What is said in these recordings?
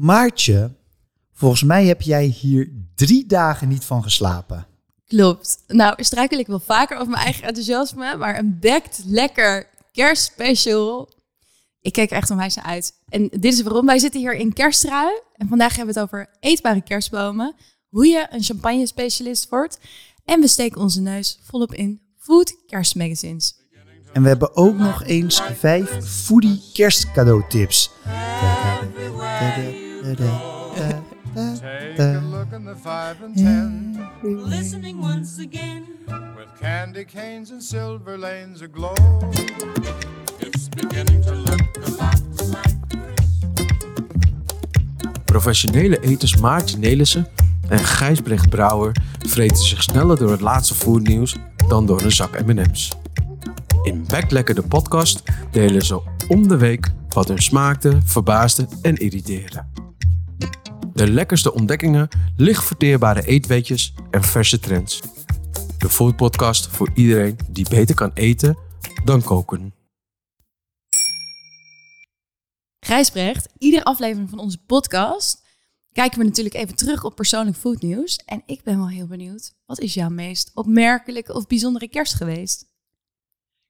Maartje, volgens mij heb jij hier drie dagen niet van geslapen. Klopt. Nou, struikel ik wel vaker over mijn eigen enthousiasme, maar een bekt lekker kerstspecial. Ik kijk er echt onwijs naar uit. En dit is waarom. Wij zitten hier in Kerstrui. En vandaag hebben we het over eetbare kerstbomen. Hoe je een champagne specialist wordt. En we steken onze neus volop in food kerstmagazines. En we hebben ook nog eens vijf foodie kerstcadeautips. Take a look in the five and ten listening once again. with candy canes and silver lanes aglow. It's beginning to look a lot like Professionele eters Maartje Nelissen en Gijsbrecht Brouwer vreten zich sneller door het laatste foodnieuws dan door een zak M&M's. In Backlekker de podcast delen ze om de week wat hun smaakte, verbaasde en irriteerde. De lekkerste ontdekkingen, licht verteerbare eetweetjes en verse trends. De foodpodcast voor iedereen die beter kan eten dan koken. Gijsbrecht, iedere aflevering van onze podcast kijken we natuurlijk even terug op persoonlijk foodnieuws. En ik ben wel heel benieuwd, wat is jouw meest opmerkelijke of bijzondere kerst geweest?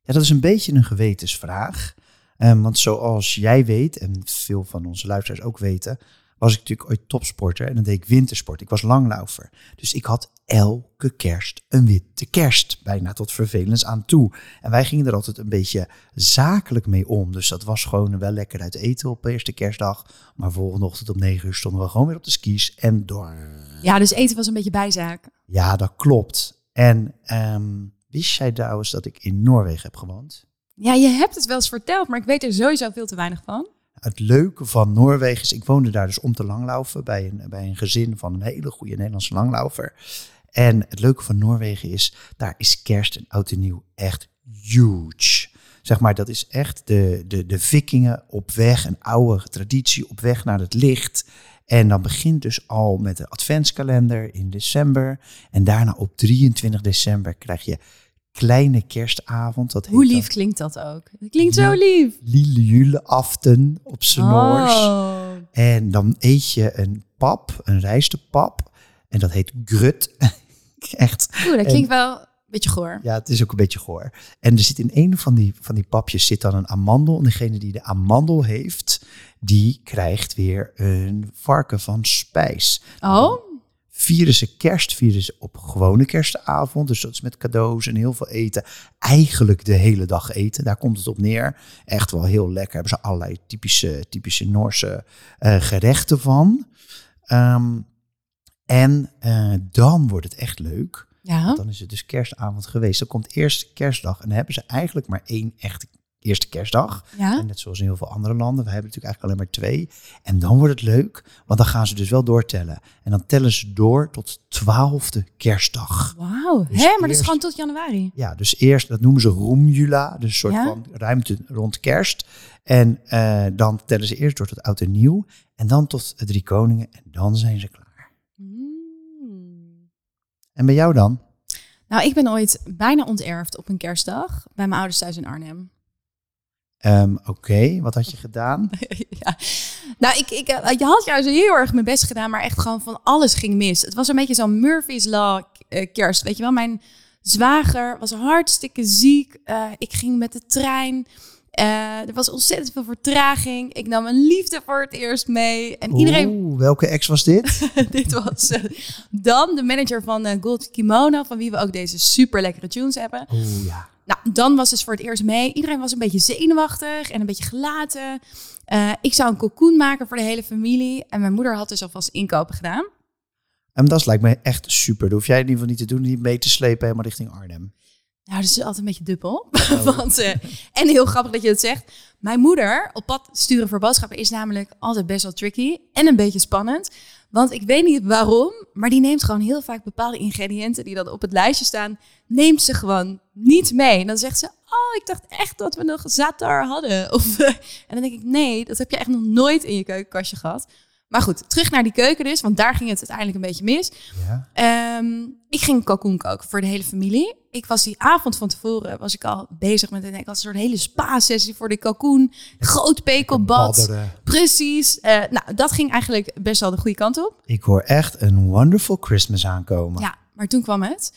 Ja, dat is een beetje een gewetensvraag. Ehm, want zoals jij weet, en veel van onze luisteraars ook weten, was ik natuurlijk ooit topsporter en dan deed ik wintersport. Ik was langlaufer. Dus ik had elke kerst een witte kerst, bijna tot vervelens aan toe. En wij gingen er altijd een beetje zakelijk mee om. Dus dat was gewoon wel lekker uit eten op eerste kerstdag. Maar volgende ochtend om negen uur stonden we gewoon weer op de skis en door. Ja, dus eten was een beetje bijzaak. Ja, dat klopt. En ehm, wist jij trouwens dat ik in Noorwegen heb gewoond? Ja, je hebt het wel eens verteld, maar ik weet er sowieso veel te weinig van. Het leuke van Noorwegen is, ik woonde daar dus om te langlaufen bij een, bij een gezin van een hele goede Nederlandse langlaufer. En het leuke van Noorwegen is, daar is kerst en oud en nieuw echt huge. Zeg maar, dat is echt de, de, de vikingen op weg, een oude traditie op weg naar het licht. En dan begint dus al met de adventskalender in december. En daarna op 23 december krijg je kleine kerstavond. Dat Hoe lief dan klinkt dat ook? Dat klinkt zo lief. Lille Jule aften op Noors. Oh. En dan eet je een pap, een rijstepap. En dat heet grut. Echt. Oeh, dat klinkt wel een beetje goor. Ja, het is ook een beetje goor. En er zit in een van die, van die papjes zit dan een amandel. En degene die de amandel heeft, die krijgt weer een varken van spijs. Oh, Vieren ze kerst, vieren ze op gewone kerstavond. Dus dat is met cadeaus en heel veel eten. Eigenlijk de hele dag eten, daar komt het op neer. Echt wel heel lekker. Hebben ze allerlei typische, typische Noorse eh, gerechten van. Ehm, en eh, dan wordt het echt leuk. ja. Dan is het dus kerstavond geweest. Dan komt eerst kerstdag. En dan hebben ze eigenlijk maar één echte eerste kerstdag. Ja. En net zoals in heel veel andere landen. We hebben natuurlijk eigenlijk alleen maar twee. En dan wordt het leuk, want dan gaan ze dus wel doortellen. En dan tellen ze door tot twaalfde kerstdag. Wauw. Dus Hè, maar dat is gewoon tot januari. Ja, dus eerst, dat noemen ze Roemjula. Dus een soort Ja? van ruimte rond kerst. En eh, dan tellen ze eerst door tot oud en nieuw. En dan tot de drie koningen. En dan zijn ze klaar. Mm. En bij jou dan? Nou, ik ben ooit bijna onterfd op een kerstdag bij mijn ouders thuis in Arnhem. Ehm, Oké, wat had je gedaan? ja. Nou, ik, ik, eh, je had juist heel erg mijn best gedaan, maar echt gewoon van alles ging mis. Het was een beetje zo'n Murphy's Law eh, kerst. Weet je wel, mijn zwager was hartstikke ziek. Eh, ik ging met de trein. Er was ontzettend veel vertraging. Ik nam een liefde voor het eerst mee. En iedereen, Oeh, welke ex was dit? dit was Dan, de manager van Gold Kimono, van wie we ook deze super lekkere tunes hebben. Oeh, ja. Nou, dan was dus voor het eerst mee. Iedereen was een beetje zenuwachtig en een beetje gelaten. Eh, ik zou een cocoon maken voor de hele familie. En mijn moeder had dus alvast inkopen gedaan. En dat lijkt me echt super. Dat hoef jij in ieder geval niet te doen, niet mee te slepen helemaal richting Arnhem. Nou, dat is altijd een beetje dubbel. Want, eh, en heel grappig dat je het zegt. Mijn moeder op pad sturen voor boodschappen is namelijk altijd best wel tricky. En een beetje spannend. Want ik weet niet waarom, maar die neemt gewoon heel vaak bepaalde ingrediënten die dan op het lijstje staan, neemt ze gewoon niet mee. En dan zegt ze, oh, ik dacht echt dat we nog zatar hadden. Of, en dan denk ik, nee, dat heb je echt nog nooit in je keukenkastje gehad. Maar goed, terug naar die keuken dus, want daar ging het uiteindelijk een beetje mis. Ja. Ehm, ik ging kalkoen koken voor de hele familie. Ik was die avond van tevoren was ik al bezig met een, ik had een soort hele spa-sessie voor de kalkoen. Groot pekelbad. Precies. Eh, nou, dat ging eigenlijk best wel de goede kant op. Ik hoor echt een wonderful Christmas aankomen. Ja, maar toen kwam het.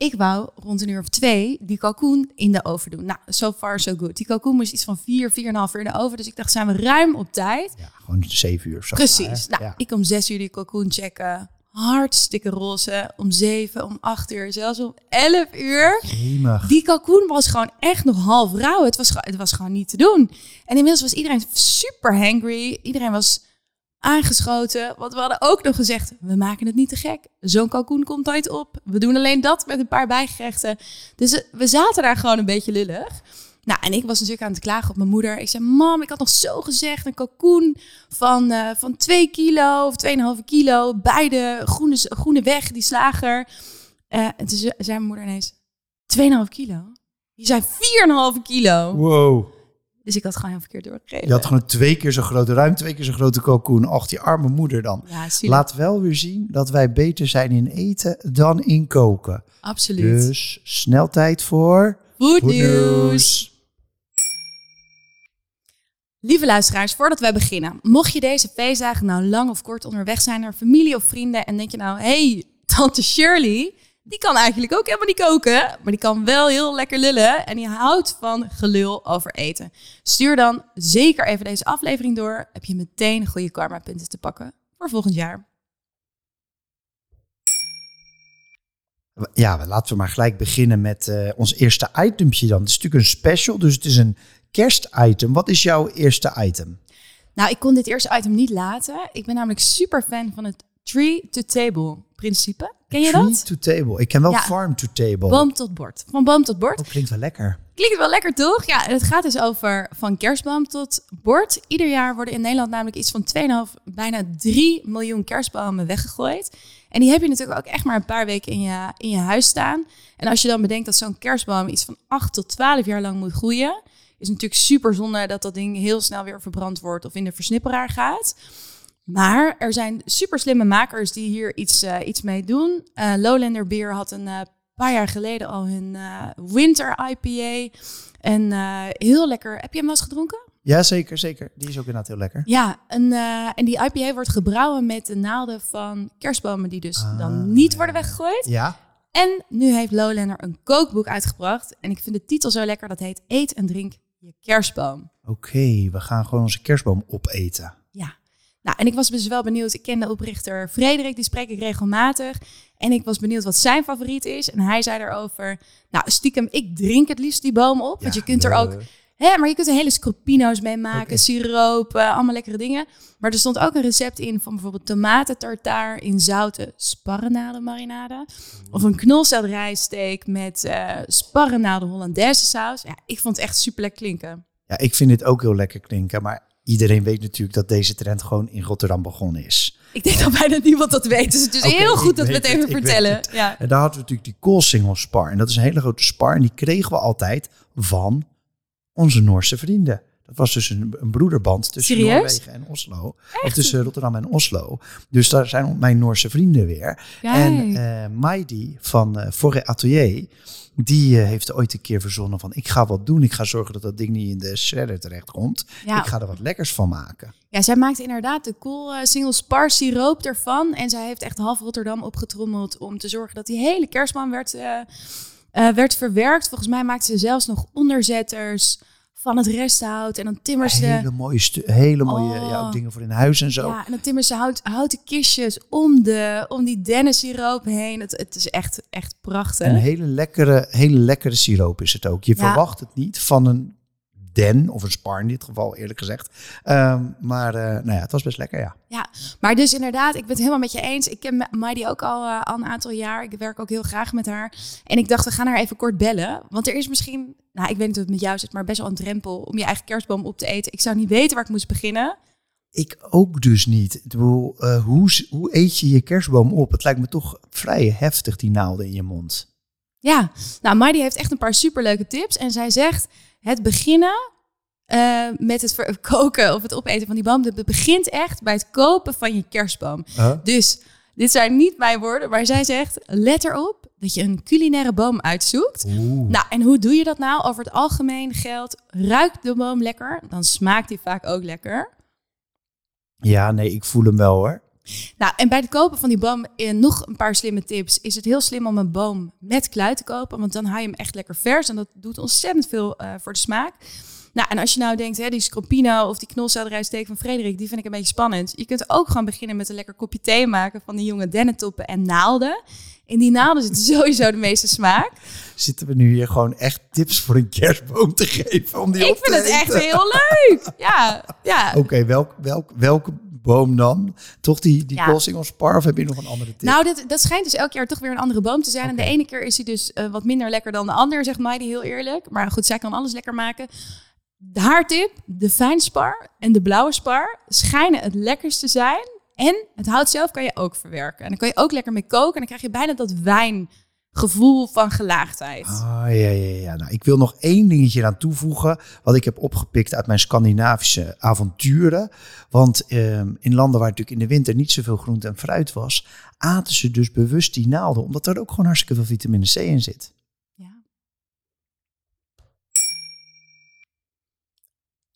Ik wou rond een uur of twee die kalkoen in de oven doen. Nou, so far so good. Die kalkoen moest iets van vier, vier en een half uur in de oven. Dus ik dacht, zijn we ruim op tijd. Ja, gewoon zeven uur. of zo. Precies. Maar, Nou, ja. ik om zes uur die kalkoen checken. Hartstikke roze. Om zeven, om acht uur, zelfs om elf uur. Jemig. Die kalkoen was gewoon echt nog half rauw. Het was, het was gewoon niet te doen. En inmiddels was iedereen super hangry. Iedereen was aangeschoten. Want we hadden ook nog gezegd, we maken het niet te gek. Zo'n kalkoen komt nooit op. We doen alleen dat met een paar bijgerechten. Dus eh, we zaten daar gewoon een beetje lullig. Nou, en ik was natuurlijk aan het klagen op mijn moeder. Ik zei, mam, ik had nog zo gezegd, een kalkoen van, eh van 2 kilo of 2,5 kilo. Beide groene, groene weg, die slager. Eh, en toen ze- zei mijn moeder ineens, 2,5 kilo? Die zijn 4,5 kilo. Wow. Dus ik had gewoon heel verkeerd doorgegeven. Je had gewoon twee keer zo grote, ruim twee keer zo grote kalkoen. Och, die arme moeder dan. Ja. Laat wel weer zien dat wij beter zijn in eten dan in koken. Absoluut. Dus snel tijd voor... Goed Goed nieuws. Lieve luisteraars, voordat wij beginnen. Mocht je deze feestdagen nou lang of kort onderweg zijn naar familie of vrienden... en denk je nou, hey, tante Shirley... die kan eigenlijk ook helemaal niet koken... maar die kan wel heel lekker lullen... en die houdt van gelul over eten. Stuur dan zeker even deze aflevering door... heb je meteen goede karma-punten te pakken voor volgend jaar. Ja, laten we maar gelijk beginnen met eh, ons eerste itempje dan. Het is natuurlijk een special, dus het is een kerstitem. Wat is jouw eerste item? Nou, ik kon dit eerste item niet laten. Ik ben namelijk super fan van het tree-to-table principe. Ken je Tree dat? to table. Ik ken wel Ja. farm to table. Boom tot bord. Van boom tot bord. Dat klinkt wel lekker. Klinkt wel lekker, toch? Ja, het gaat dus over van kerstboom tot bord. Ieder jaar worden in Nederland namelijk iets van 2,5, bijna 3 miljoen kerstbomen weggegooid. En die heb je natuurlijk ook echt maar een paar weken in je, in je huis staan. En als je dan bedenkt dat zo'n kerstboom iets van 8 tot 12 jaar lang moet groeien, is het natuurlijk super zonde dat dat ding heel snel weer verbrand wordt of in de versnipperaar gaat. Maar er zijn super slimme makers die hier iets, eh, iets mee doen. Eh, Lowlander Beer had een eh, paar jaar geleden al hun Winter IPA. En heel lekker. Heb je hem wel eens gedronken? Ja, zeker, zeker. Die is ook inderdaad heel lekker. Ja, en, en die IPA wordt gebrouwen met de naalden van kerstbomen die dus Ah, dan niet worden weggegooid. Ja, En nu heeft Lowlander een kookboek uitgebracht. En ik vind de titel zo lekker. Dat heet Eet en drink je kerstboom. oké. we gaan gewoon onze kerstboom opeten. Nou, en ik was dus wel benieuwd. Ik ken de oprichter Frederik, die spreek ik regelmatig. En ik was benieuwd wat zijn favoriet is. En hij zei daarover, nou stiekem, ik drink het liefst die boom op. want je kunt er ook, hè, maar je kunt er hele scroppino's mee maken, siroop, allemaal lekkere dingen. Maar er stond ook een recept in van bijvoorbeeld tomatentartaar in zoute sparrennadenmarinade. Of een knolselderijsteak met eh sparrennaden Hollandaise saus. Ja, ik vond het echt super lekker klinken. Ja, ik vind dit ook heel lekker klinken. Maar iedereen weet natuurlijk dat deze trend gewoon in Rotterdam begonnen is. Ik denk dat bijna niemand dat weet. Dus het is heel goed dat we het even het, vertellen. het. Ja. En daar hadden we natuurlijk die koolsingel spar. En dat is een hele grote spar. En die kregen we altijd van onze Noorse vrienden. Dat was dus een, een broederband tussen Serieus? Noorwegen en Oslo. Of tussen Rotterdam en Oslo. Dus daar zijn mijn Noorse vrienden weer. En Maidi van Forêt Atelier, die eh, heeft ooit een keer verzonnen van... ik ga wat doen, ik ga zorgen dat dat ding niet in de shredder terechtkomt. Ja. Ik ga er wat lekkers van maken. Ja, zij maakte inderdaad de cool eh, single spar siroop ervan. En zij heeft echt half Rotterdam opgetrommeld om te zorgen dat die hele kerstman werd, eh, werd verwerkt. Volgens mij maakte ze zelfs nog onderzetters van het resthout. En dan timmerde ze... Hele mooie, hele mooie Oh. ja, ook dingen voor in huis en zo. Ja, en dan timmerde ze hout, houten kistjes om, de, om die dennensiroop heen. Het, het is echt, echt prachtig. Een hele lekkere, hele lekkere siroop is het ook. Je Ja. verwacht het niet van een den of een spar in dit geval, eerlijk gezegd. Ehm, maar eh, nou ja, het was best lekker, ja. Ja, maar dus inderdaad, ik ben het helemaal met je eens. Ik ken Maidi ook al, eh, al een aantal jaar. Ik werk ook heel graag met haar. En ik dacht, we gaan haar even kort bellen. Want er is misschien, nou ik weet niet hoe het met jou zit, maar best wel een drempel om je eigen kerstboom op te eten. Ik zou niet weten waar ik moest beginnen. Ik ook dus niet. Ik bedoel, eh, hoe, hoe eet je je kerstboom op? Het lijkt me toch vrij heftig, die naalden in je mond. Ja, nou Maidi heeft echt een paar superleuke tips. En zij zegt, het beginnen eh, met het koken of het opeten van die boom. Het begint echt bij het kopen van je kerstboom. Huh? Dus dit zijn niet mijn woorden, maar zij zegt: let erop dat je een culinaire boom uitzoekt. Nou, en hoe doe je dat nou? Over het algemeen geldt: ruikt de boom lekker, dan smaakt die vaak ook lekker. Ja, nee, ik voel hem wel hoor. Nou, en bij het kopen van die boom, eh, nog een paar slimme tips. Is het heel slim om een boom met kluit te kopen, want dan hou je hem echt lekker vers en dat doet ontzettend veel eh, voor de smaak. Nou, en als je nou denkt, hè, die scroppino of die knolselderijsteek van Frederik, die vind ik een beetje spannend. Je kunt ook gewoon beginnen met een lekker kopje thee maken van die jonge dennentoppen en naalden. In die naalden zit sowieso de meeste smaak. Zitten we nu hier gewoon echt tips voor een kerstboom te geven? Om die Ik op te vind het echt heel leuk. Ja, ja. Oké, welk, welk, welke boom dan? Toch die, die Ja. koolsingelspar of heb je nog een andere tip? Nou, dit, dat schijnt dus elk jaar toch weer een andere boom te zijn. En de ene keer is hij dus eh, wat minder lekker dan de ander, zegt Maidi heel eerlijk. Maar goed, zij kan alles lekker maken. De haartip, de fijnspar en de blauwe spar schijnen het lekkerst te zijn. En het hout zelf kan je ook verwerken. En dan kan je ook lekker mee koken. En dan krijg je bijna dat wijngevoel van gelaagdheid. Ah, ja, ja, ja. Nou, ik wil nog één dingetje aan toevoegen. Wat ik heb opgepikt uit mijn Scandinavische avonturen. Want ehm, in landen waar natuurlijk in de winter niet zoveel groente en fruit was, aten ze dus bewust die naalden. Omdat er ook gewoon hartstikke veel vitamine C in zit.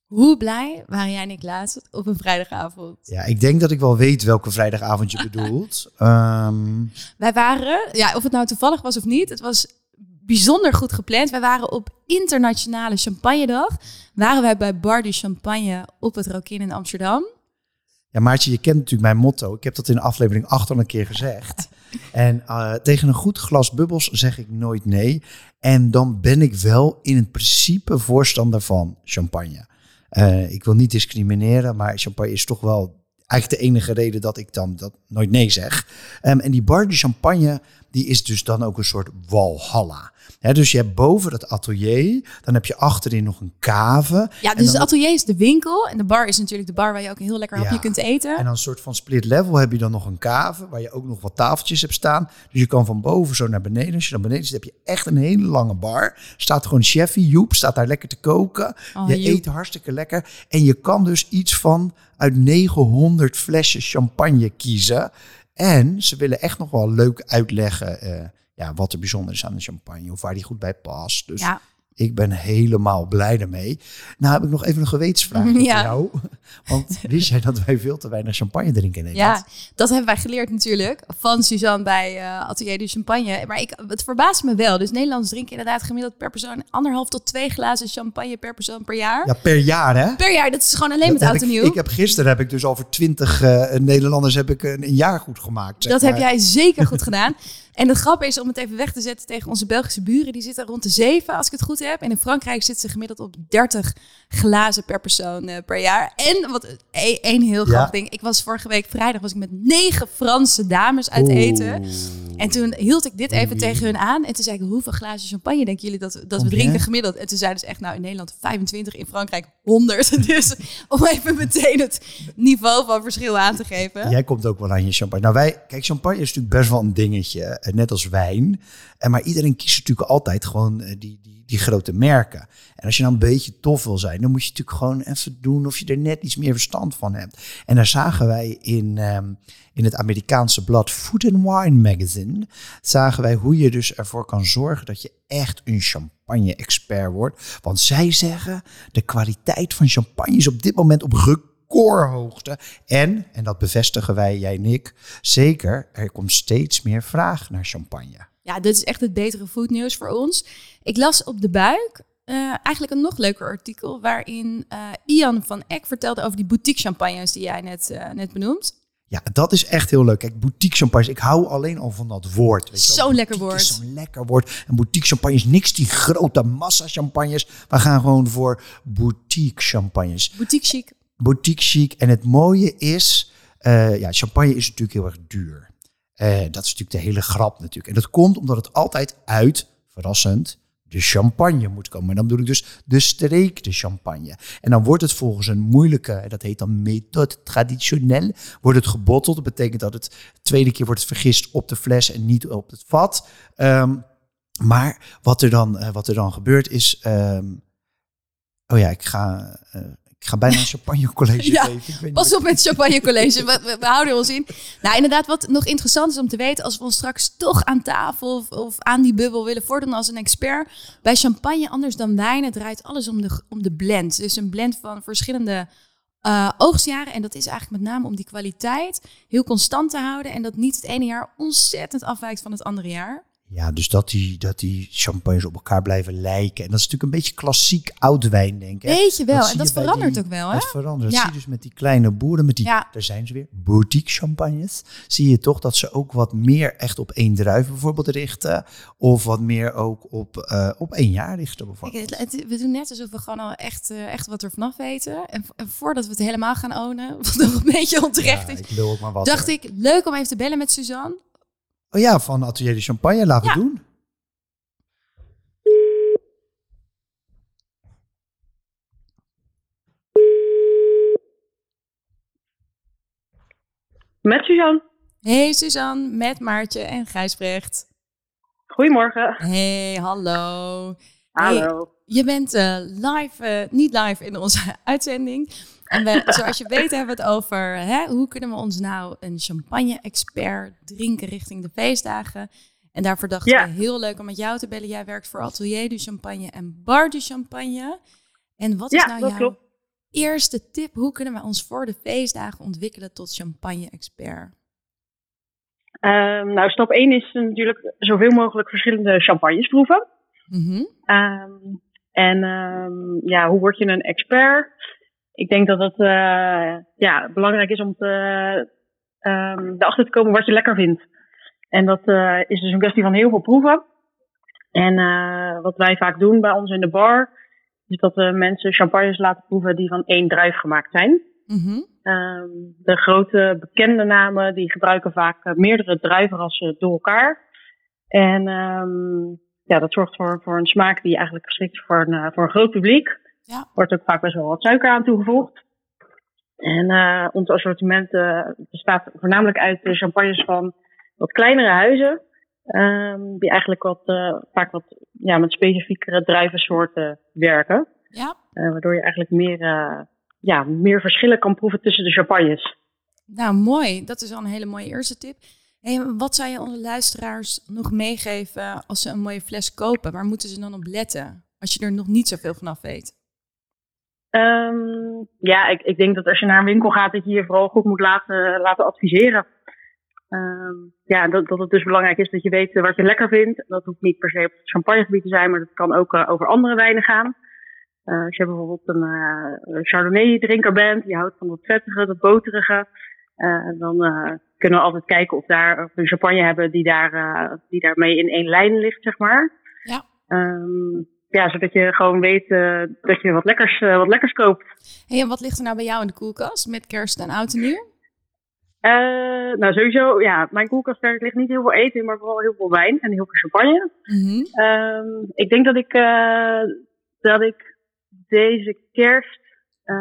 Hoe blij waren jij en ik laatst op een vrijdagavond? Ja, ik denk dat ik wel weet welke vrijdagavond je bedoelt. Ehm, Wij waren, ja, of het nou toevallig was of niet, het was bijzonder goed gepland. Wij waren op internationale champagnedag. Waren wij bij Bar du Champagne op het Rokin in Amsterdam. Ja, Maartje, je kent natuurlijk mijn motto. Ik heb dat in aflevering 8 al een keer gezegd. En eh, tegen een goed glas bubbels zeg ik nooit nee. En dan ben ik wel in het principe voorstander van champagne. Eh, ik wil niet discrimineren, maar champagne is toch wel eigenlijk de enige reden dat ik dan dat nooit nee zeg. Ehm, en die bar de champagne, die is dus dan ook een soort walhalla. Dus je hebt boven dat atelier, dan heb je achterin nog een cave. Ja, dus het atelier is de winkel. En de bar is natuurlijk de bar waar je ook een heel lekker hapje Ja. kunt eten. En dan een soort van split level heb je dan nog een cave waar je ook nog wat tafeltjes hebt staan. Dus je kan van boven zo naar beneden. Als je dan beneden zit, heb je echt een hele lange bar. Staat gewoon chefie, Joep, staat daar lekker te koken. Oh, je Joep. eet hartstikke lekker. En je kan dus iets van uit 900 flessen champagne kiezen. En ze willen echt nog wel leuk uitleggen eh, ja, wat er bijzonder is aan de champagne. Of waar die goed bij past. Dus Ja. Ik ben helemaal blij ermee. Nou heb ik nog even een gewetensvraag voor Ja. jou. Want wist jij dat wij veel te weinig champagne drinken in Nederland? Ja, dat hebben wij geleerd natuurlijk van Suzanne bij eh, Atelier du Champagne. Maar ik, het verbaast me wel. Dus Nederlanders drinken inderdaad gemiddeld per persoon anderhalf tot twee glazen champagne per persoon per jaar. Ja, per jaar hè? Per jaar, dat is gewoon alleen met Dat oud en nieuw. ik heb gisteren heb ik dus voor twintig eh, Nederlanders heb ik een, een jaar goed gemaakt. Dat heb jij zeker goed gedaan. En de grap is om het even weg te zetten tegen onze Belgische buren. Die zitten rond de 7, als ik het goed heb. En in Frankrijk zitten ze gemiddeld op 30 glazen per persoon eh, per jaar. En wat e- één heel Ja. grappig ding. Ik was vorige week vrijdag was ik met negen Franse dames uit eten. En toen hield ik dit even tegen hun aan. En toen zei ik, hoeveel glazen champagne denken jullie dat, dat we drinken gemiddeld? En toen zeiden ze echt, nou in Nederland 25, in Frankrijk 100. Dus om even meteen het niveau van verschil aan te geven. Jij komt ook wel aan je champagne. Nou, wij, kijk, champagne is natuurlijk best wel een dingetje, eh, net als wijn. En maar iedereen kiest natuurlijk altijd gewoon eh, die, die, die grote merken. En als je nou een beetje tof wil zijn, dan moet je natuurlijk gewoon even doen of je er net iets meer verstand van hebt. En daar zagen wij in, ehm, in het Amerikaanse blad Food and Wine Magazine, zagen wij hoe je dus ervoor kan zorgen dat je echt een champagne-expert wordt. Want zij zeggen, de kwaliteit van champagne is op dit moment op recordhoogte. En, en dat bevestigen wij, jij en ik, zeker, er komt steeds meer vraag naar champagne. Ja, dit is echt het betere foodnieuws voor ons. Ik las op de buik eh, eigenlijk een nog leuker artikel waarin eh, Ian van Eck vertelde over die boutique champagnes die jij net, eh, net benoemt. Ja, dat is echt heel leuk. Kijk, boutique champagne, ik hou alleen al van dat woord. Weet je wel. Zo'n lekker woord. Zo'n lekker woord. En boutique champagne is niks die grote massa champagnes. We gaan gewoon voor boutique champagnes. Boutique chic. boutique chic. En het mooie is, ja, champagne is natuurlijk heel erg duur. Eh, dat is natuurlijk de hele grap natuurlijk. En dat komt omdat het altijd uit, verrassend, de champagne moet komen. En dan bedoel ik dus de streek de champagne. En dan wordt het volgens een moeilijke, dat heet dan méthode traditionnel, wordt het gebotteld. Dat betekent dat het tweede keer wordt vergist op de fles en niet op het vat. Ehm, maar wat er dan, eh, wat er dan gebeurt is, ehm, Oh ja, ik ga, eh, ik ga bijna een champagne college Ja, geven. Pas op met champagne college. We, we, we houden ons in. Nou, inderdaad, wat nog interessant is om te weten, als we ons straks toch aan tafel of, of aan die bubbel willen voordoen als een expert. Bij champagne, anders dan wijnen, draait alles om de, om de blend. Dus een blend van verschillende eh, oogstjaren. En dat is eigenlijk met name om die kwaliteit heel constant te houden. En dat niet het ene jaar ontzettend afwijkt van het andere jaar. Ja, dus dat die, dat die champagnes op elkaar blijven lijken. En dat is natuurlijk een beetje klassiek oud wijn, denk ik. Weet je wel. en dat verandert die- ook wel, hè? Dat verandert. Dat Ja. zie je dus met die kleine boeren, met die, Ja. daar zijn ze weer, boutique champagnes. Zie je toch dat ze ook wat meer echt op één druif bijvoorbeeld richten. Of wat meer ook op, eh, op één jaar richten bijvoorbeeld. Kijk, het- we doen net alsof we gewoon al echt, eh, echt wat er vanaf weten. En, en voordat we het helemaal gaan ownen, wat nog een beetje onterecht Ja, is, ik ook maar wat. dacht ik, leuk om even te bellen met Suzanne. Oh ja, van Atelier de Champagne, laten we Ja. doen. Met Suzanne. Hey Suzanne, met Maartje en Gijsbrecht. Goedemorgen. Hey, hallo. Hey, Hallo. je bent eh, live, eh, niet live in onze uitzending. En we, zoals je weet hebben we het over hè, hoe kunnen we ons nou een champagne-expert drinken richting de feestdagen. En daarvoor dachten Ja. we heel leuk om met jou te bellen. Jij werkt voor Atelier du Champagne en Bar du Champagne. En wat is Ja, nou jouw klopt. eerste tip? Hoe kunnen we ons voor de feestdagen ontwikkelen tot champagne-expert? Ehm, nou, stap 1 is natuurlijk zoveel mogelijk verschillende champagnes proeven. Mhm. Ehm, en ehm, ja, hoe word je een expert? Ik denk dat het eh, ja, belangrijk is om te, ehm, erachter te komen wat je lekker vindt. En dat eh, is dus een kwestie van heel veel proeven. En eh, wat wij vaak doen bij ons in de bar, is dat we mensen champagnes laten proeven die van één druif gemaakt zijn. Mhm. Ehm, de grote bekende namen die gebruiken vaak meerdere druivenrassen door elkaar. En ehm, ja, dat zorgt voor, voor een smaak die eigenlijk geschikt is voor een, voor een groot publiek. Ja. Wordt ook vaak best wel wat suiker aan toegevoegd. En eh, ons assortiment eh, bestaat voornamelijk uit de champagnes van wat kleinere huizen. ehm, die eigenlijk wat, eh, vaak wat ja, met specifiekere druivensoorten werken. Ja, waardoor je eigenlijk meer, ja, meer verschillen kan proeven tussen de champagnes. Nou, mooi. Dat is al een hele mooie eerste tip. Hey, wat zou je onze luisteraars nog meegeven als ze een mooie fles kopen? Waar moeten ze dan op letten? Als je er nog niet zoveel vanaf weet. Ehm, ja, ik, ik denk dat als je naar een winkel gaat, dat je je vooral goed moet laten, laten adviseren. Ehm, ja, dat, dat het dus belangrijk is dat je weet wat je lekker vindt. Dat hoeft niet per se op het champagnegebied te zijn, maar dat kan ook eh, over andere wijnen gaan. Eh, als je bijvoorbeeld een eh, Chardonnay-drinker bent, die houdt van dat vettige, dat boterige, dan kunnen we altijd kijken of, daar, of we een champagne hebben die, daar, die daarmee in één lijn ligt, zeg maar. Ja. Ehm, ja, zodat je gewoon weet eh, dat je wat lekkers, eh, wat lekkers koopt. Hey, en wat ligt er nou bij jou in de koelkast met kerst en oud en nieuw? Eh, nou, sowieso, ja, mijn koelkast daar ligt niet heel veel eten in, maar vooral heel veel wijn en heel veel champagne. Mhm. Ehm, ik denk dat ik, dat ik deze kerst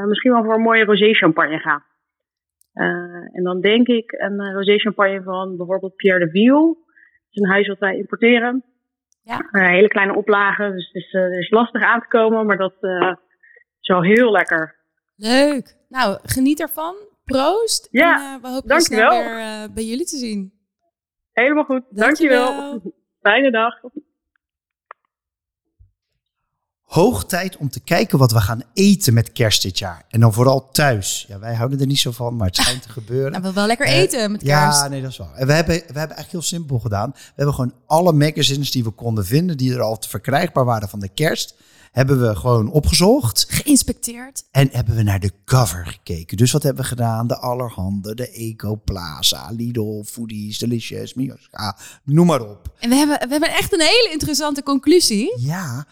misschien wel voor een mooie rosé champagne ga. En dan denk ik een rosé champagne van bijvoorbeeld Pierre de Wiel. Dat is een huis wat wij importeren. Ja. Eh, hele kleine oplagen, dus het is, eh, is lastig aan te komen, maar dat eh, is wel heel lekker. Leuk. Nou, geniet ervan. Proost. Ja, en, we hopen je dankjewel. snel weer bij jullie te zien. Helemaal goed, Dankjewel. dankjewel. Fijne dag. Hoog tijd om te kijken wat we gaan eten met kerst dit jaar. En dan vooral thuis. Ja, wij houden er niet zo van, maar het schijnt te gebeuren. Nou, we wel lekker Eh, eten met kerst. Ja, nee, dat is waar. En we hebben, we hebben eigenlijk heel simpel gedaan. We hebben gewoon alle magazines die we konden vinden, die er al te verkrijgbaar waren van de kerst, hebben we gewoon opgezocht. Geïnspecteerd. En hebben we naar de cover gekeken. Dus wat hebben we gedaan? De Allerhande, de Eco Plaza, Lidl, Foodies, Delicious, Mioska, noem maar op. En we hebben, we hebben echt een hele interessante conclusie. Ja,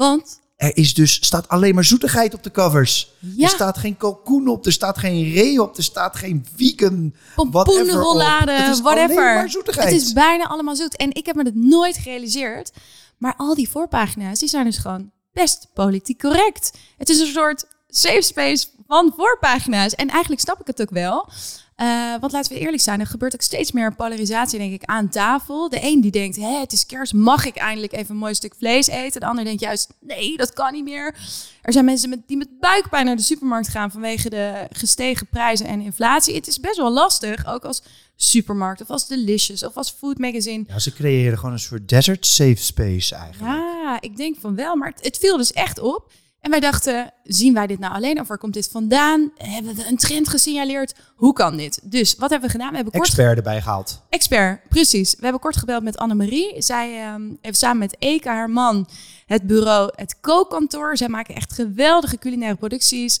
Want er is dus, staat alleen maar zoetigheid op de covers. Ja. Er staat geen kalkoen op, er staat geen ree op, er staat geen vegan pompoenrollade, Het is whatever. alleen maar zoetigheid. Het is bijna allemaal zoet. En ik heb me dat nooit gerealiseerd. Maar al die voorpagina's, die zijn dus gewoon best politiek correct. Het is een soort safe space van voorpagina's. En eigenlijk snap ik het ook wel. Eh, want laten we eerlijk zijn, er gebeurt ook steeds meer polarisatie, denk ik, aan tafel. De een die denkt, Hé, het is kerst, mag ik eindelijk even een mooi stuk vlees eten? De ander denkt juist, nee, dat kan niet meer. Er zijn mensen met, die met buikpijn naar de supermarkt gaan vanwege de gestegen prijzen en inflatie. Het is best wel lastig, ook als supermarkt of als Delicious of als Food Magazine. Ja, ze creëren gewoon een soort desert safe space eigenlijk. Ja, ik denk van wel, maar het, het viel dus echt op. En wij dachten, zien wij dit nou alleen of waar komt dit vandaan? Hebben we een trend gesignaleerd? Hoe kan dit? Dus wat hebben we gedaan? We hebben kort Expert erbij gehaald. Expert, precies. We hebben kort gebeld met Annemarie. Zij ehm, heeft samen met Eka, haar man, het bureau Het Kookkantoor. Zij maken echt geweldige culinaire producties.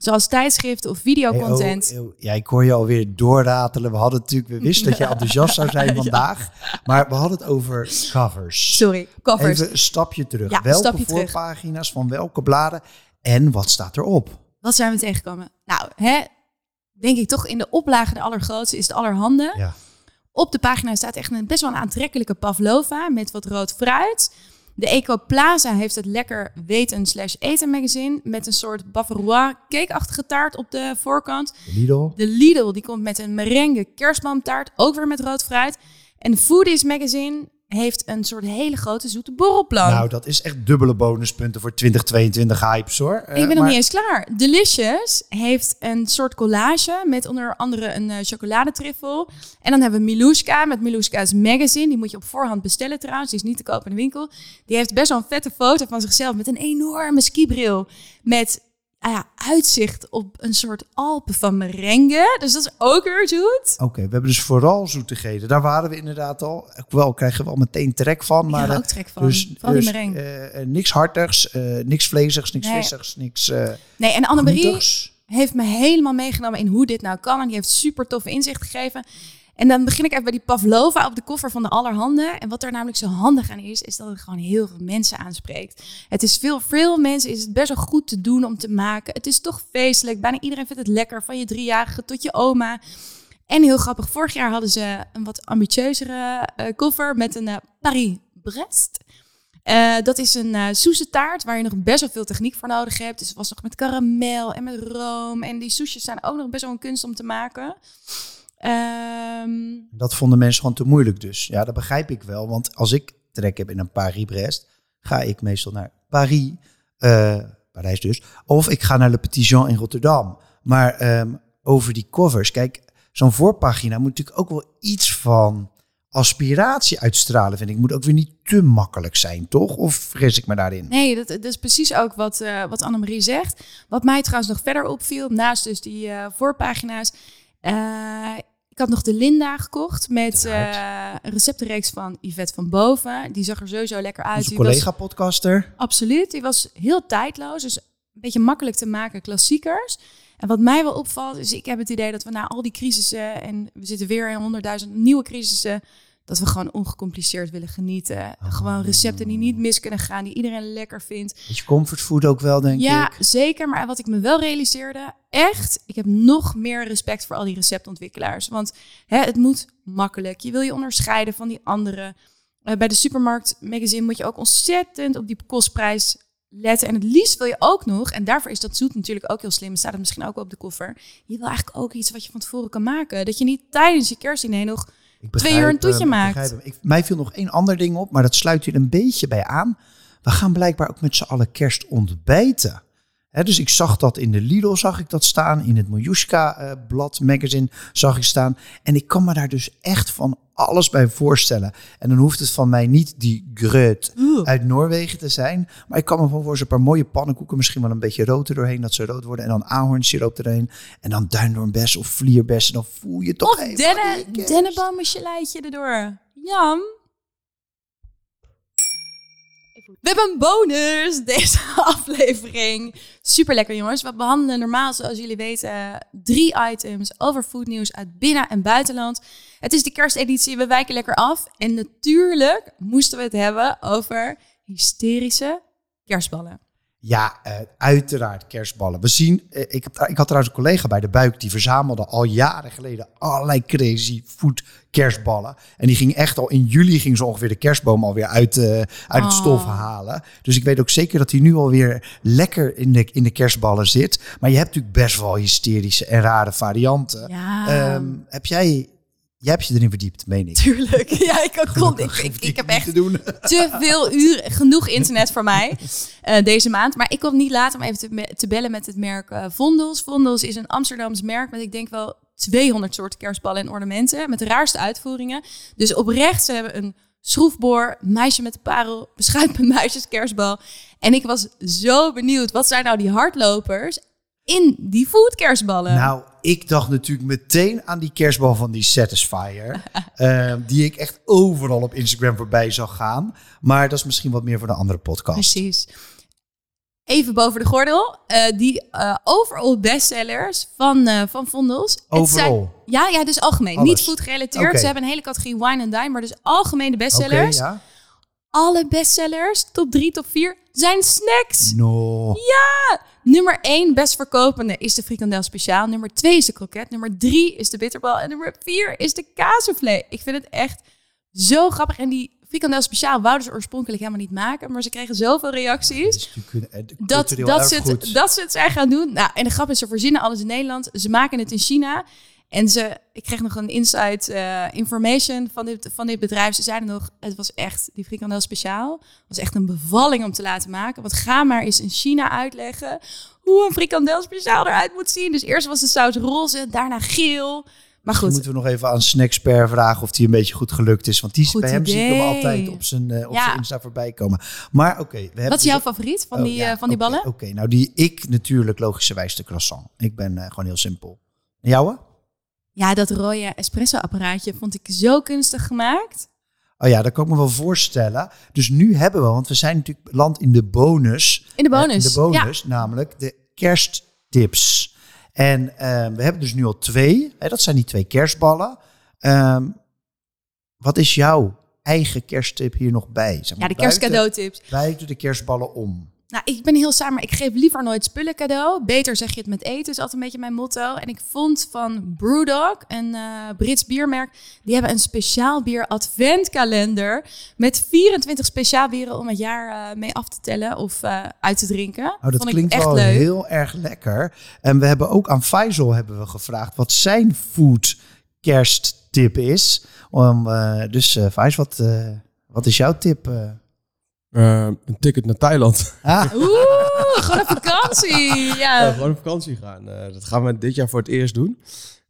Zoals tijdschriften of videocontent. Hey, oh, oh, ja, ik hoor je alweer doorratelen. We hadden natuurlijk, we wisten dat je enthousiast zou zijn vandaag. Maar we hadden het over covers. Sorry, covers. Even een stapje terug. Ja, welke stapje terug. voorpagina's van welke bladen en wat staat erop? Wat zijn we tegengekomen? Nou, hè, denk ik toch in de oplage de allergrootste is de allerhande. Ja. Op de pagina staat echt een, best wel een aantrekkelijke pavlova met wat rood fruit. De Eco Plaza heeft het lekker weten slash eten magazine met een soort bavarois cakeachtige taart op de voorkant. Lidl. De Lidl die komt met een merengue kerstboomtaart, ook weer met rood fruit. En Foodies magazine heeft een soort hele grote zoete borrelplan. Nou, dat is echt dubbele bonuspunten voor 2022 hypes hoor. Eh, ik ben nog niet eens klaar. Delicious heeft een soort collage met onder andere een eh, chocoladetriffel. En dan hebben we Miluska met Miluska's Magazine. Die moet je op voorhand bestellen trouwens. Die is niet te koop in de winkel. Die heeft best wel een vette foto van zichzelf met een enorme skibril. Met ah ja, uitzicht op een soort Alpen van merengue. Dus dat is ook weer zoet. Oké, we hebben dus vooral zoetigheden. Daar waren we inderdaad al. Wel krijgen we al meteen trek van. Maar ik eh, ook trek van. dus, die dus, eh, niks hartigs, niks vleesigs, niks Nee. vissigs, niks nee, en Annemarie... heeft me helemaal meegenomen in hoe dit nou kan. En die heeft super toffe inzicht gegeven. En dan begin ik even bij die Pavlova op de koffer van de Allerhande. En wat daar namelijk zo handig aan is, is dat het gewoon heel veel mensen aanspreekt. Het is veel, veel mensen is het best wel goed te doen om te maken. Het is toch feestelijk. Bijna iedereen vindt het lekker, van je driejarige tot je oma. En heel grappig, vorig jaar hadden ze een wat ambitieuzere eh, koffer met een eh, Paris-Brest. Eh, dat is een taart waar je nog best wel veel techniek voor nodig hebt. Dus het was nog met karamel en met room. En die soesjes zijn ook nog best wel een kunst om te maken. Ehm, Dat vonden mensen gewoon te moeilijk dus. Ja, dat begrijp ik wel. Want als ik trek heb in een Paris-Brest, ga ik meestal naar Paris, eh, Parijs dus. Of ik ga naar Le Petit Jean in Rotterdam. Maar ehm, over die covers, kijk, zo'n voorpagina moet natuurlijk ook wel iets van aspiratie uitstralen, vind ik. Moet ook weer niet te makkelijk zijn, toch? Of vergis ik me daarin? nee, dat, dat is precies ook wat, eh wat Annemarie zegt. Wat mij trouwens nog verder opviel, naast dus die eh, voorpagina's. Had nog de Linda gekocht met eh, een receptenreeks van Yvette van Boven. Die zag er sowieso lekker uit. Onze collega-podcaster. Absoluut. Die was heel tijdloos. Dus een beetje makkelijk te maken klassiekers. En wat mij wel opvalt, is ik heb het idee dat we na al die crisissen... en we zitten weer in honderdduizend nieuwe crisissen... dat we gewoon ongecompliceerd willen genieten. Gewoon recepten die niet mis kunnen gaan, die iedereen lekker vindt. Beetje comfortfood ook wel, denk Ja, ik. zeker. Maar wat ik me wel realiseerde, echt, ik heb nog meer respect voor al die receptontwikkelaars. Want hè, het moet makkelijk. Je wil je onderscheiden van die anderen. Eh, bij de supermarkt magazine moet je ook ontzettend op die kostprijs letten. En het liefst wil je ook nog, en daarvoor is dat zoet natuurlijk ook heel slim, staat het misschien ook op de koffer. Je wil eigenlijk ook iets wat je van tevoren kan maken. Dat je niet tijdens je kerstdiner nog Ik Twee uur een toetje ik maakt. Ik, mij viel nog één ander ding op, maar dat sluit hier een beetje bij aan. We gaan blijkbaar ook met z'n allen kerst ontbijten. Dus ik zag dat in de Lidl, zag ik dat staan. In het Miljuska-blad magazine zag ik staan. En ik kan me daar dus echt van alles bij voorstellen. En dan hoeft het van mij niet die gröt uit Noorwegen te zijn. Maar ik kan me van voor een paar mooie pannenkoeken, misschien wel een beetje rood er doorheen, dat ze rood worden. En dan ahornsiroop erheen. En dan duindoornbes of vlierbessen. Dan voel je toch Of even denne, dennenbomencheleitje erdoor. Jam. We hebben een bonus deze aflevering. Super lekker jongens. We behandelen normaal, zoals jullie weten, drie items over foodnieuws uit binnen- en buitenland. Het is de kersteditie, we wijken lekker af. En natuurlijk moesten we het hebben over hysterische kerstballen. Ja, eh, uiteraard kerstballen. We zien, eh, ik, heb, ik had trouwens een collega bij de buik die verzamelde al jaren geleden allerlei crazy food kerstballen. En die ging echt al in juli ging ze ongeveer de kerstboom alweer uit, eh, uit het Oh. stof halen. Dus ik weet ook zeker dat hij nu alweer lekker in de, in de kerstballen zit. Maar je hebt natuurlijk best wel hysterische en rare varianten. Ja, Ehm, heb jij, jij hebt je erin verdiept, meen ik. tuurlijk. Ja, ik, kon, ik, ik, heb echt te doen. te veel uren, genoeg internet voor mij eh, deze maand. Maar ik kon niet laten om even te, te bellen met het merk eh, Vondels. Vondels is een Amsterdams merk met ik denk wel 200 soorten kerstballen en ornamenten. Met de raarste uitvoeringen. Dus oprecht, ze hebben een schroefboor, meisje met de parel, beschuit met muisjes, kerstbal. En ik was zo benieuwd, wat zijn nou die hardlopers in die food kerstballen? Nou, ik dacht natuurlijk meteen aan die kerstbal van die Satisfyer. eh, die ik echt overal op Instagram voorbij zag gaan. Maar dat is misschien wat meer voor de andere podcast. Precies. Even boven de gordel. eh, die eh, overall bestsellers van, eh van Vondels. Zijn- ja, ja, dus algemeen. Alles. Niet food gerelateerd. Ze hebben een hele categorie wine en dine, maar dus algemene bestsellers. ja. Alle bestsellers, top 3, top 4, zijn snacks. No. Nummer 1 best verkopende is de frikandel speciaal. Nummer 2 is de kroket. Nummer 3 is de bitterbal. En nummer 4 is de kaasvlees. Ik vind het echt zo grappig. En die frikandel speciaal wouden ze oorspronkelijk helemaal niet maken. Maar ze kregen zoveel reacties. Een- een dat, dat, ze het, dat ze het zijn gaan doen. Nou, en de grap is, ze voorzienen alles in Nederland. Ze maken het in China. En ze, ik kreeg nog een inside eh, information van dit, van dit bedrijf. Ze zeiden nog, het was echt, die frikandel speciaal, was echt een bevalling om te laten maken. Want ga maar eens in China uitleggen hoe een frikandel speciaal eruit moet zien. Dus eerst was de saus roze, daarna geel. Maar goed, moeten we nog even aan Snacksper vragen of die een beetje goed gelukt is. Want die Goed bij hem zie ik hem altijd op zijn, eh, op Ja. zijn Insta voorbij komen. Maar oké. wat is dus- jouw favoriet van Oh, die, ja, eh, van die ballen? Oké, nou die ik natuurlijk logischerwijs de croissant. Ik ben gewoon heel simpel. En jouwe? Ja, dat rode espresso-apparaatje vond ik zo kunstig gemaakt. Oh ja, dat kan ik me wel voorstellen. Dus nu hebben we, want we zijn natuurlijk land in de bonus. In de Eh, bonus. de bonus, namelijk de kersttips. En eh, we hebben dus nu al twee. Hè, dat zijn die twee kerstballen. Ehm, wat is jouw eigen kersttip hier nog bij? Zeg Ja, de kerstcadeautips. Buiten de kerstballen om. Nou, ik ben heel saai, maar ik geef liever nooit spullen cadeau. Beter zeg je het met eten, is altijd een beetje mijn motto. En ik vond van Brewdog, een eh, Brits biermerk, die hebben een speciaal bier adventkalender met 24 speciaal bieren om het jaar eh, mee af te tellen of eh, uit te drinken. Oh, dat vond ik klinkt echt wel leuk. heel erg lekker. En we hebben ook aan Faisal hebben we gevraagd wat zijn food kersttip is. Om, dus Faisal, wat, wat is jouw tip? Eh? Een ticket naar Thailand. Ah, Oeh, gewoon een vakantie. Ja, Ja. gewoon op vakantie gaan. Eh, dat gaan we dit jaar voor het eerst doen.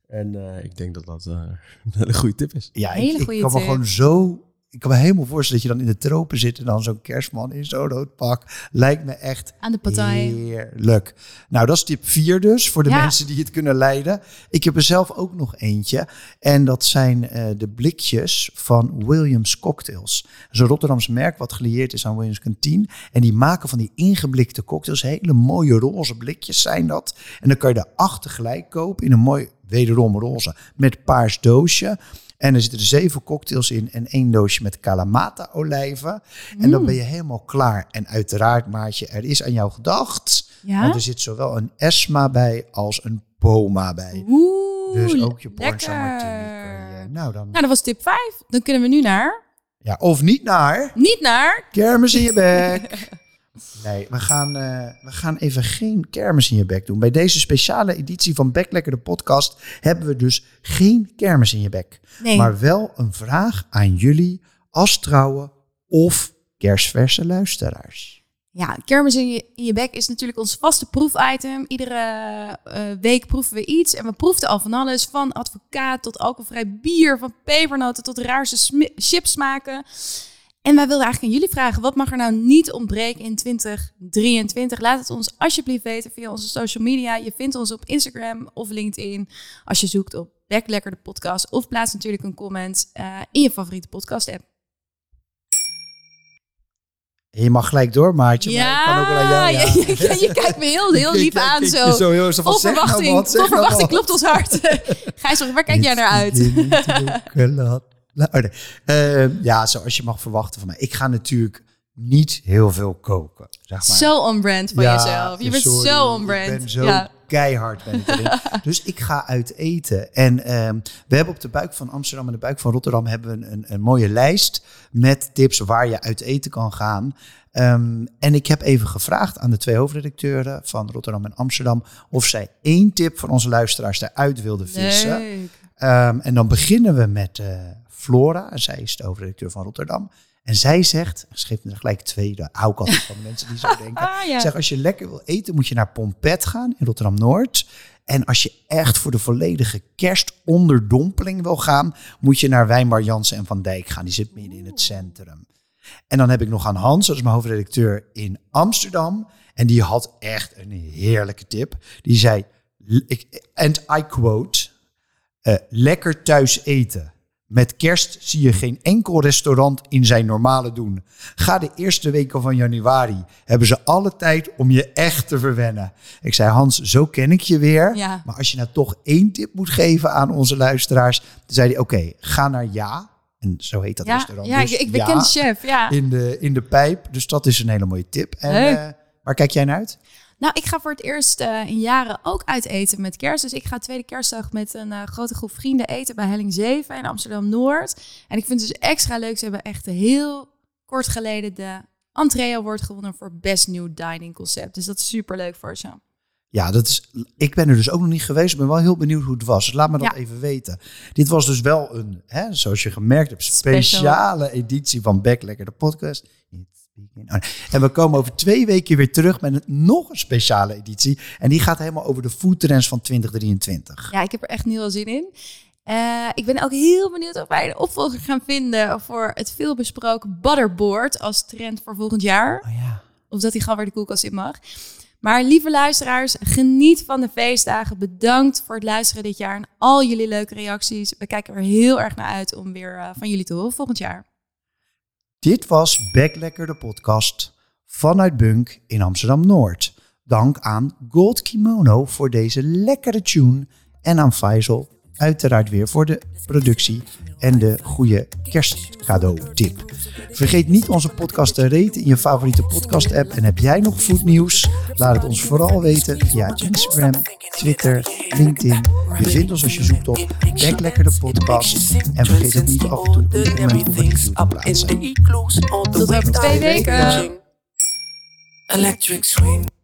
En eh, ik denk dat dat eh, een hele goede tip is. ja, Hele ik, ik kan me gewoon zo... Ik kan me helemaal voorstellen dat je dan in de tropen zit en dan zo'n kerstman in zo'n rood pak. Lijkt me echt Aan de partij. heerlijk. Nou, dat is tip 4 dus, voor de Ja. mensen die het kunnen leiden. Ik heb er zelf ook nog eentje. En dat zijn eh, de blikjes van Williams Cocktails. Dat is een Rotterdams merk wat gelieerd is aan Williams Canteen. En die maken van die ingeblikte cocktails. Hele mooie roze blikjes zijn dat. En dan kan je de acht tegelijk kopen in een mooi, wederom roze, met paars doosje. En er zitten er zeven cocktails in en één doosje met Kalamata olijven. En dan ben je helemaal klaar. En uiteraard, Maartje, er is aan jou gedacht. Ja? Want er zit zowel een Esma bij als een Poma bij. Oeh, Dus ook je lekker. Martini. Nou dan... Nou, dat was tip 5. Dan kunnen we nu naar... Ja, of niet naar Niet naar... kermis in je bek. Nee, we gaan, eh, we gaan even geen kermis in je bek doen. Bij deze speciale editie van Beklekker de podcast hebben we dus geen kermis in je bek. Nee. Maar wel een vraag aan jullie als trouwe of kerstverse luisteraars. Ja, kermis in je, in je bek is natuurlijk ons vaste proefitem. Iedere eh, week proeven we iets. En we proefden al van alles. Van advocaat tot alcoholvrij bier. Van pepernoten tot raarste chipsmaken. En wij wilden eigenlijk aan jullie vragen. Wat mag er nou niet ontbreken in 2023? Laat het ons alsjeblieft weten via onze social media. Je vindt ons op Instagram of LinkedIn. Als je zoekt op Backlekker de podcast. Of plaats natuurlijk een comment eh, in je favoriete podcast app. Je mag gelijk door, Maartje. maar ik kan ook wel aan jou. Ja. je, je- je kijkt me heel, heel lief Kijk, aan kijk, zo. zo heel van, nou verwachting, wat, nou verwachting klopt ons hart. Gijs, waar kijk jij naar uit? Oh nee. Eh, ja, zoals je mag verwachten van mij. Ik ga natuurlijk niet heel veel koken. Zeg maar. Zo on-brand van Ja, jezelf. Je bent sorry, zo on-brand. Ik ben zo Ja. keihard ben ik erin. dus ik ga uit eten. En ehm, we hebben op de buik van Amsterdam en de buik van Rotterdam hebben we een, een mooie lijst met tips waar je uit eten kan gaan. Ehm, en ik heb even gevraagd aan de twee hoofdredacteuren van Rotterdam en Amsterdam of zij één tip van onze luisteraars eruit wilden vissen. Ehm, en dan beginnen we met eh, Flora. Zij is de hoofdredacteur van Rotterdam. En zij zegt, ze geeft me er gelijk twee, daar hou ik altijd van de mensen die zo denken. Ah, ja. Zeg, als je lekker wil eten, moet je naar Pompet gaan in Rotterdam-Noord. En als je echt voor de volledige kerstonderdompeling wil gaan, moet je naar Wijnbar Jansen en Van Dijk gaan. Die zit midden in het centrum. En dan heb ik nog aan Hans, dat is mijn hoofdredacteur in Amsterdam. En die had echt een heerlijke tip. Die zei, ik, and I quote, eh, lekker thuis eten. Met kerst zie je geen enkel restaurant in zijn normale doen. Ga de eerste weken van januari. Hebben ze alle tijd om je echt te verwennen. Ik zei, Hans, zo ken ik je weer. Ja. Maar als je nou toch één tip moet geven aan onze luisteraars. Dan zei hij, oké, ga naar Ja. En zo heet dat Ja, restaurant. ja dus ik, ik ben Ja chef. Ja. in de, in de pijp. Dus dat is een hele mooie tip. En eh, waar kijk jij naar uit? Nou, ik ga voor het eerst eh, in jaren ook uit eten met kerst. Dus ik ga tweede kerstdag met een eh, grote groep vrienden eten bij Helling 7 in Amsterdam-Noord. En ik vind het dus extra leuk. Ze hebben echt heel kort geleden de Entree Award gewonnen voor Best New Dining Concept. Dus dat is super leuk voor ze. Ja, dat is, ik ben er dus ook nog niet geweest. Ik ben wel heel benieuwd hoe het was. Dus laat me dat Ja. even weten. Dit was dus wel een, hè, zoals je gemerkt hebt, Special. speciale editie van Back Lekker, de podcast. Oh. En we komen over twee weken weer terug met een, nog een speciale editie. En die gaat helemaal over de foodtrends van 2023. Ja, ik heb er echt heel veel zin in. Eh, ik ben ook heel benieuwd of wij een opvolger gaan vinden voor het veelbesproken butterboard als trend voor volgend jaar. Oh ja. Of dat hij gewoon weer de koelkast in mag. Maar lieve luisteraars, geniet van de feestdagen. Bedankt voor het luisteren dit jaar en al jullie leuke reacties. We kijken er heel erg naar uit om weer eh, van jullie te horen volgend jaar. Dit was Back Lekker, de podcast vanuit Bunk in Amsterdam-Noord. Dank aan Gold Kimono voor deze lekkere tune. En aan Faisal uiteraard weer voor de productie en de goede kerstcadeau-tip. Vergeet niet onze podcast te raten in je favoriete podcast-app. En heb jij nog foodnieuws? Laat het ons vooral weten via Instagram, Twitter, LinkedIn. Je vindt ons als je zoekt op Back Lekker, de podcast. En vergeet ook niet af en toe een comment of een te plaatsen. Tot over twee weken. Electric swing.